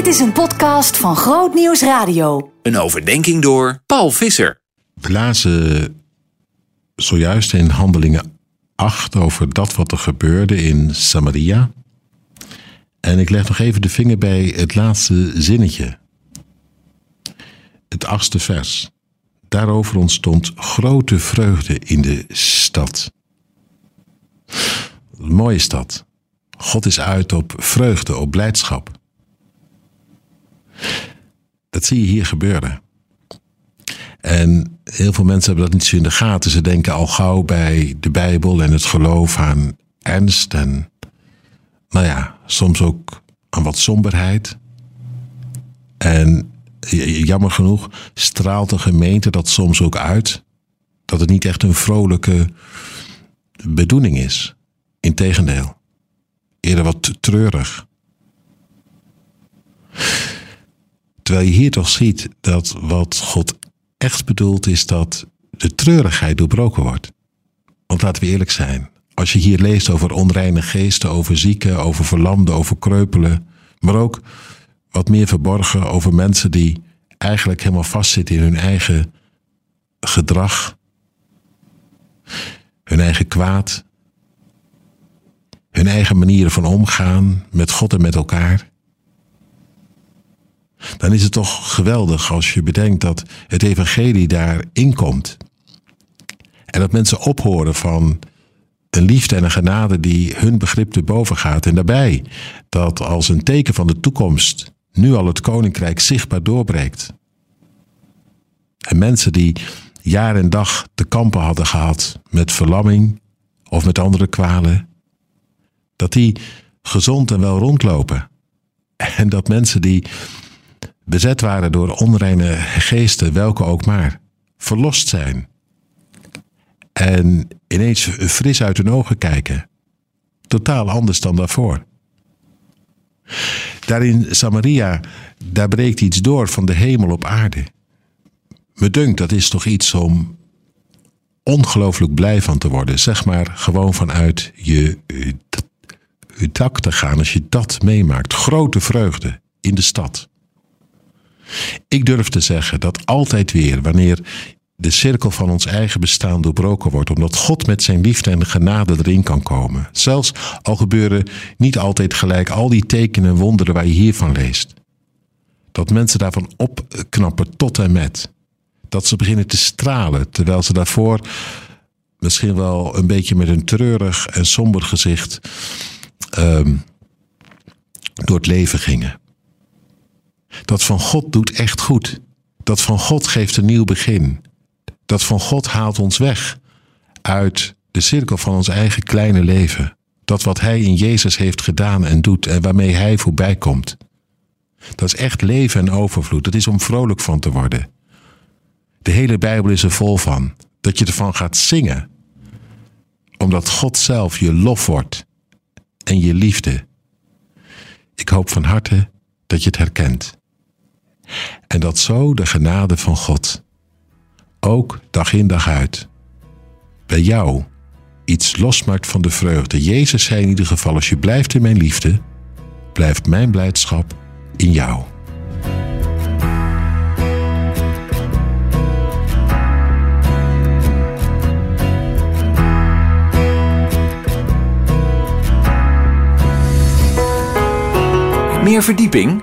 Dit is een podcast van Groot Nieuws Radio. Een overdenking door Paul Visser. We lazen zojuist in Handelingen 8 over dat wat er gebeurde in Samaria. En ik leg nog even de vinger bij het laatste zinnetje. Het achtste vers. Daarover ontstond grote vreugde in de stad. Een mooie stad. God is uit op vreugde, op blijdschap. Dat zie je hier gebeuren. En heel veel mensen hebben dat niet zo in de gaten. Ze denken al gauw bij de Bijbel en het geloof aan ernst en, nou ja, soms ook aan wat somberheid. En jammer genoeg straalt de gemeente dat soms ook uit. Dat het niet echt een vrolijke bedoeling is. Integendeel, eerder wat treurig. Terwijl je hier toch ziet dat wat God echt bedoelt is dat de treurigheid doorbroken wordt. Want laten we eerlijk zijn, als je hier leest over onreine geesten, over zieken, over verlamden, over kreupelen, maar ook wat meer verborgen over mensen die eigenlijk helemaal vastzitten in hun eigen gedrag, hun eigen kwaad, hun eigen manieren van omgaan met God en met elkaar dan is het toch geweldig als je bedenkt dat het evangelie daarin komt. En dat mensen ophoren van een liefde en een genade die hun begrip te boven gaat. En daarbij dat als een teken van de toekomst nu al het koninkrijk zichtbaar doorbreekt. En mensen die jaar en dag te kampen hadden gehad met verlamming of met andere kwalen, dat die gezond en wel rondlopen. En dat mensen die bezet waren door onreine geesten, welke ook maar, verlost zijn. En ineens fris uit hun ogen kijken. Totaal anders dan daarvoor. Daar in Samaria, daar breekt iets door van de hemel op aarde. Me dunkt, dat is toch iets om ongelooflijk blij van te worden. Zeg maar gewoon vanuit je, je dak te gaan als je dat meemaakt. Grote vreugde in de stad. Ik durf te zeggen dat altijd weer, wanneer de cirkel van ons eigen bestaan doorbroken wordt, omdat God met zijn liefde en genade erin kan komen. Zelfs al gebeuren niet altijd gelijk al die tekenen en wonderen waar je hiervan leest. Dat mensen daarvan opknappen tot en met. Dat ze beginnen te stralen, terwijl ze daarvoor misschien wel een beetje met een treurig en somber gezicht um, door het leven gingen. Dat van God doet echt goed. Dat van God geeft een nieuw begin. Dat van God haalt ons weg uit de cirkel van ons eigen kleine leven. Dat wat Hij in Jezus heeft gedaan en doet en waarmee Hij voorbij komt. Dat is echt leven en overvloed. Dat is om vrolijk van te worden. De hele Bijbel is er vol van. Dat je ervan gaat zingen. Omdat God zelf je lof wordt en je liefde. Ik hoop van harte dat je het herkent. En dat zo de genade van God, ook dag in dag uit, bij jou iets losmaakt van de vreugde. Jezus zei in ieder geval, als je blijft in mijn liefde, blijft mijn blijdschap in jou. Meer verdieping?